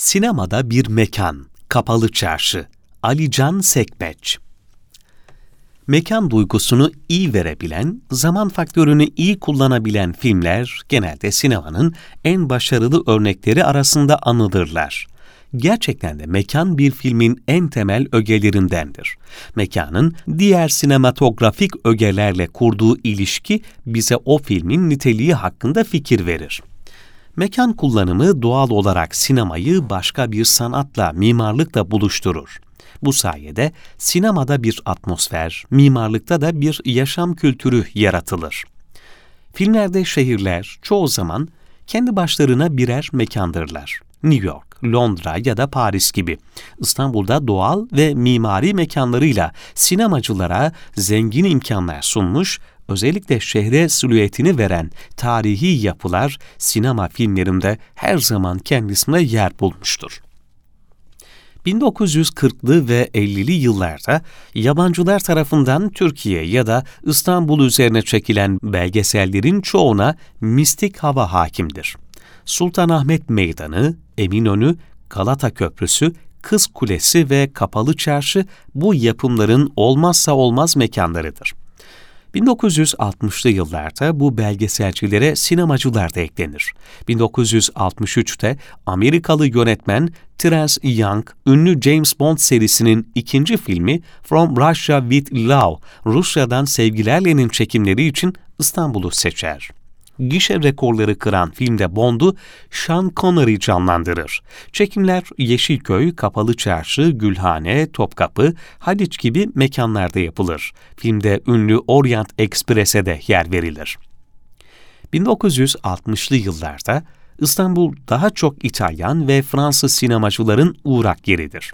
Sinemada bir mekan, kapalı çarşı. Alican Sekmeç Mekan duygusunu iyi verebilen, zaman faktörünü iyi kullanabilen filmler genelde sinemanın en başarılı örnekleri arasında anılırlar. Gerçekten de mekan bir filmin en temel ögelerindendir. Mekanın diğer sinematografik ögelerle kurduğu ilişki bize o filmin niteliği hakkında fikir verir. Mekan kullanımı doğal olarak sinemayı başka bir sanatla, mimarlıkla buluşturur. Bu sayede sinemada bir atmosfer, mimarlıkta da bir yaşam kültürü yaratılır. Filmlerde şehirler çoğu zaman kendi başlarına birer mekandırlar. New York, Londra ya da Paris gibi. İstanbul'da doğal ve mimari mekanlarıyla sinemacılara zengin imkanlar sunmuş, özellikle şehre silüetini veren tarihi yapılar sinema filmlerinde her zaman kendisine yer bulmuştur. 1940'lı ve 50'li yıllarda yabancılar tarafından Türkiye ya da İstanbul üzerine çekilen belgesellerin çoğuna mistik hava hakimdir. Sultanahmet Meydanı, Eminönü, Galata Köprüsü, Kız Kulesi ve Kapalı Çarşı bu yapımların olmazsa olmaz mekanlarıdır. 1960'lı yıllarda bu belgeselcilere sinemacılar da eklenir. 1963'te Amerikalı yönetmen Terence Young, ünlü James Bond serisinin ikinci filmi From Russia with Love, Rusya'dan Sevgilerle'nin çekimleri için İstanbul'u seçer gişe rekorları kıran filmde Bond'u Sean Connery canlandırır. Çekimler Yeşilköy, Kapalı Çarşı, Gülhane, Topkapı, Haliç gibi mekanlarda yapılır. Filmde ünlü Orient Express'e de yer verilir. 1960'lı yıllarda İstanbul daha çok İtalyan ve Fransız sinemacıların uğrak yeridir.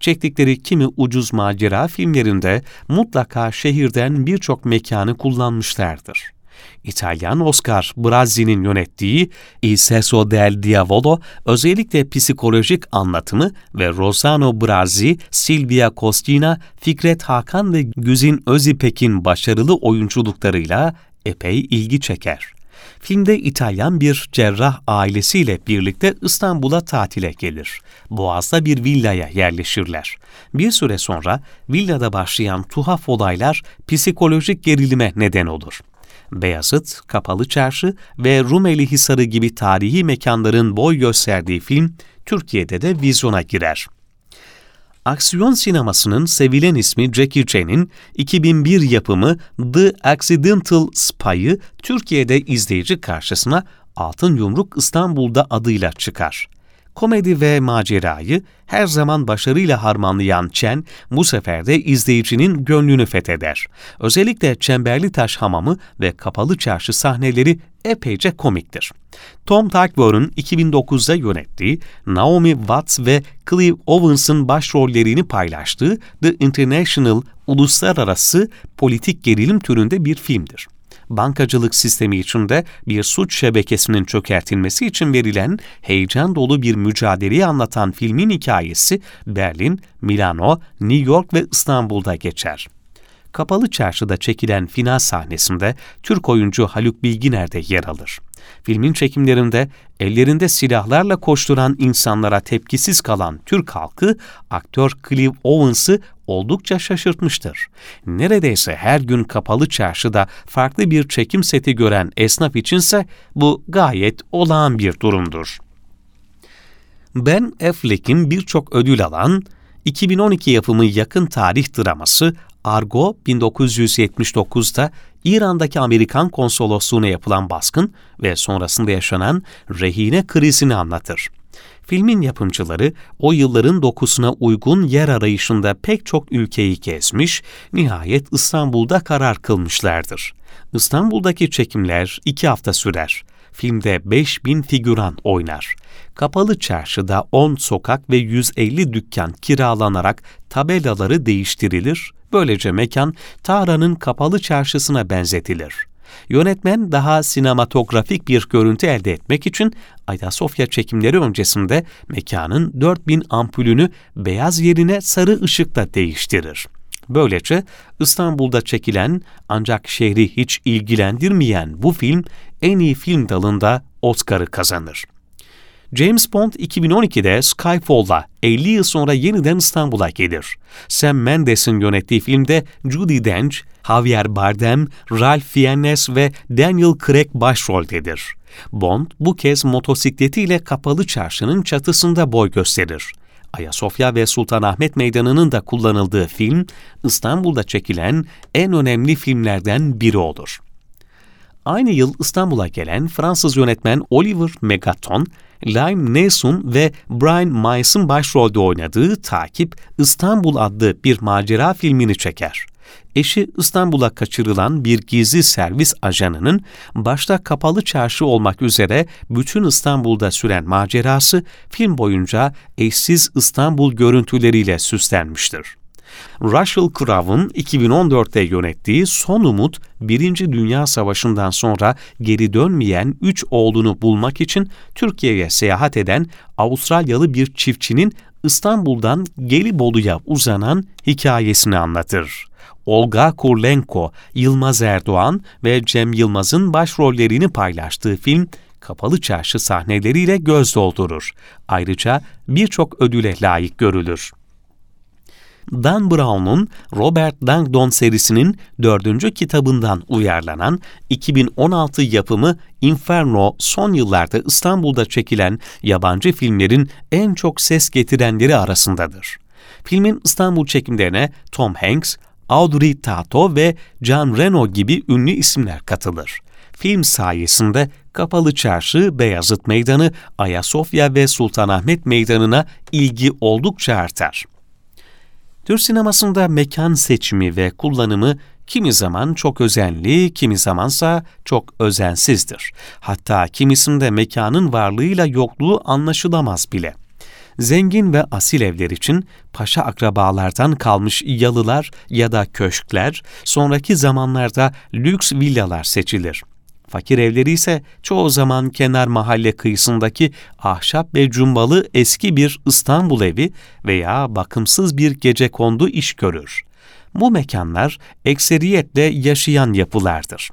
Çektikleri kimi ucuz macera filmlerinde mutlaka şehirden birçok mekanı kullanmışlardır. İtalyan Oscar Brazzi'nin yönettiği Il Sesso del Diavolo özellikle psikolojik anlatımı ve Rosano Brazzi, Silvia Costina, Fikret Hakan ve Güzin Özipek'in başarılı oyunculuklarıyla epey ilgi çeker. Filmde İtalyan bir cerrah ailesiyle birlikte İstanbul'a tatile gelir. Boğaz'da bir villaya yerleşirler. Bir süre sonra villada başlayan tuhaf olaylar psikolojik gerilime neden olur. Beyazıt, Kapalı Çarşı ve Rumeli Hisarı gibi tarihi mekanların boy gösterdiği film Türkiye'de de vizyona girer. Aksiyon sinemasının sevilen ismi Jackie Chan'in 2001 yapımı The Accidental Spy'ı Türkiye'de izleyici karşısına Altın Yumruk İstanbul'da adıyla çıkar komedi ve macerayı her zaman başarıyla harmanlayan Chen, bu sefer de izleyicinin gönlünü fetheder. Özellikle Çemberli Taş Hamamı ve Kapalı Çarşı sahneleri epeyce komiktir. Tom Tykwer'ın 2009'da yönettiği, Naomi Watts ve Clive Owens'ın başrollerini paylaştığı The International uluslararası politik gerilim türünde bir filmdir bankacılık sistemi içinde bir suç şebekesinin çökertilmesi için verilen heyecan dolu bir mücadeleyi anlatan filmin hikayesi Berlin, Milano, New York ve İstanbul'da geçer. Kapalı Çarşı'da çekilen final sahnesinde Türk oyuncu Haluk Bilginer de yer alır. Filmin çekimlerinde ellerinde silahlarla koşturan insanlara tepkisiz kalan Türk halkı aktör Clive Owens'ı oldukça şaşırtmıştır. Neredeyse her gün kapalı çarşıda farklı bir çekim seti gören esnaf içinse bu gayet olağan bir durumdur. Ben Affleck'in birçok ödül alan 2012 yapımı yakın tarih draması Argo 1979'da İran'daki Amerikan konsolosluğuna yapılan baskın ve sonrasında yaşanan rehine krizini anlatır. Filmin yapımcıları o yılların dokusuna uygun yer arayışında pek çok ülkeyi gezmiş, nihayet İstanbul'da karar kılmışlardır. İstanbul'daki çekimler iki hafta sürer. Filmde 5000 figüran oynar. Kapalı çarşıda 10 sokak ve 150 dükkan kiralanarak tabelaları değiştirilir, böylece mekan Tara'nın kapalı çarşısına benzetilir. Yönetmen daha sinematografik bir görüntü elde etmek için Ayasofya çekimleri öncesinde mekanın 4000 ampulünü beyaz yerine sarı ışıkla değiştirir. Böylece İstanbul'da çekilen ancak şehri hiç ilgilendirmeyen bu film en iyi film dalında Oscar'ı kazanır. James Bond 2012'de Skyfall'la 50 yıl sonra yeniden İstanbul'a gelir. Sam Mendes'in yönettiği filmde Judi Dench, Javier Bardem, Ralph Fiennes ve Daniel Craig başroldedir. Bond bu kez motosikletiyle kapalı çarşının çatısında boy gösterir. Ayasofya ve Sultanahmet Meydanı'nın da kullanıldığı film, İstanbul'da çekilen en önemli filmlerden biri olur. Aynı yıl İstanbul'a gelen Fransız yönetmen Oliver Megaton, Lime Neeson ve Brian Mice'ın başrolde oynadığı Takip İstanbul adlı bir macera filmini çeker. Eşi İstanbul'a kaçırılan bir gizli servis ajanının başta kapalı çarşı olmak üzere bütün İstanbul'da süren macerası film boyunca eşsiz İstanbul görüntüleriyle süslenmiştir. Russell Crowe'un 2014'te yönettiği Son Umut, Birinci Dünya Savaşı'ndan sonra geri dönmeyen üç oğlunu bulmak için Türkiye'ye seyahat eden Avustralyalı bir çiftçinin İstanbul'dan Gelibolu'ya uzanan hikayesini anlatır. Olga Kurlenko, Yılmaz Erdoğan ve Cem Yılmaz'ın başrollerini paylaştığı film, kapalı çarşı sahneleriyle göz doldurur. Ayrıca birçok ödüle layık görülür. Dan Brown'un Robert Langdon serisinin dördüncü kitabından uyarlanan 2016 yapımı Inferno son yıllarda İstanbul'da çekilen yabancı filmlerin en çok ses getirenleri arasındadır. Filmin İstanbul çekimlerine Tom Hanks, Audrey Tato ve John Reno gibi ünlü isimler katılır. Film sayesinde Kapalı Çarşı, Beyazıt Meydanı, Ayasofya ve Sultanahmet Meydanı'na ilgi oldukça artar. Türk sinemasında mekan seçimi ve kullanımı kimi zaman çok özenli, kimi zamansa çok özensizdir. Hatta kimisinde mekanın varlığıyla yokluğu anlaşılamaz bile. Zengin ve asil evler için paşa akrabalardan kalmış yalılar ya da köşkler, sonraki zamanlarda lüks villalar seçilir. Fakir evleri ise çoğu zaman kenar mahalle kıyısındaki ahşap ve cumbalı eski bir İstanbul evi veya bakımsız bir gece kondu iş görür. Bu mekanlar ekseriyetle yaşayan yapılardır.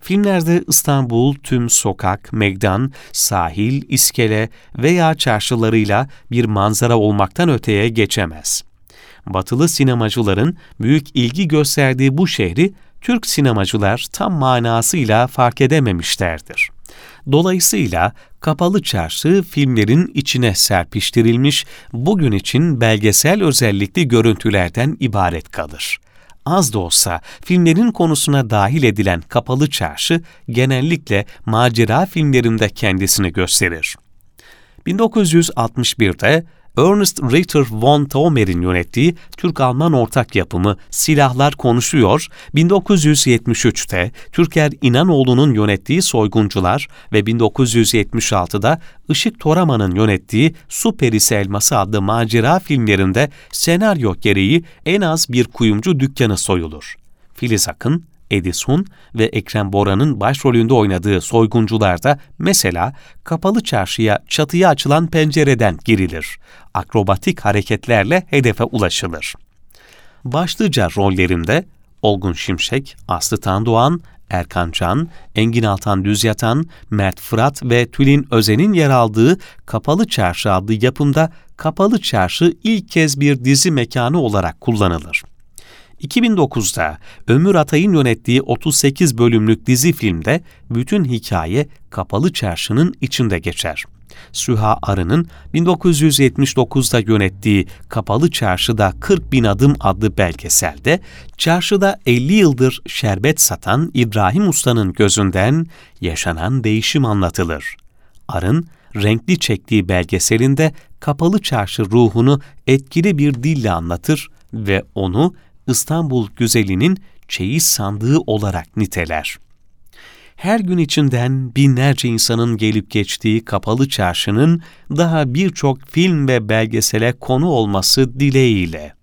Filmlerde İstanbul tüm sokak, meydan, sahil, iskele veya çarşılarıyla bir manzara olmaktan öteye geçemez. Batılı sinemacıların büyük ilgi gösterdiği bu şehri Türk sinemacılar tam manasıyla fark edememişlerdir. Dolayısıyla Kapalı Çarşı filmlerin içine serpiştirilmiş, bugün için belgesel özellikli görüntülerden ibaret kalır. Az da olsa filmlerin konusuna dahil edilen Kapalı Çarşı genellikle macera filmlerinde kendisini gösterir. 1961'de Ernest Ritter von Thaumer'in yönettiği Türk-Alman ortak yapımı Silahlar Konuşuyor, 1973'te Türker İnanoğlu'nun yönettiği Soyguncular ve 1976'da Işık Toraman'ın yönettiği Su Perisi Elması adlı macera filmlerinde senaryo gereği en az bir kuyumcu dükkanı soyulur. Filiz Akın, Edison ve Ekrem Bora'nın başrolünde oynadığı soyguncularda mesela kapalı çarşıya çatıya açılan pencereden girilir. Akrobatik hareketlerle hedefe ulaşılır. Başlıca rollerinde Olgun Şimşek, Aslı Tandoğan, Erkan Can, Engin Altan Düzyatan, Mert Fırat ve Tülin Özen'in yer aldığı Kapalı Çarşı adlı yapımda Kapalı Çarşı ilk kez bir dizi mekanı olarak kullanılır. 2009'da Ömür Atay'ın yönettiği 38 bölümlük dizi filmde bütün hikaye Kapalı Çarşı'nın içinde geçer. Süha Arı'nın 1979'da yönettiği Kapalı Çarşı'da 40 bin adım adlı belgeselde, çarşıda 50 yıldır şerbet satan İbrahim Usta'nın gözünden yaşanan değişim anlatılır. Arın, renkli çektiği belgeselinde Kapalı Çarşı ruhunu etkili bir dille anlatır ve onu İstanbul güzelinin çeyiz sandığı olarak niteler. Her gün içinden binlerce insanın gelip geçtiği kapalı çarşının daha birçok film ve belgesele konu olması dileğiyle.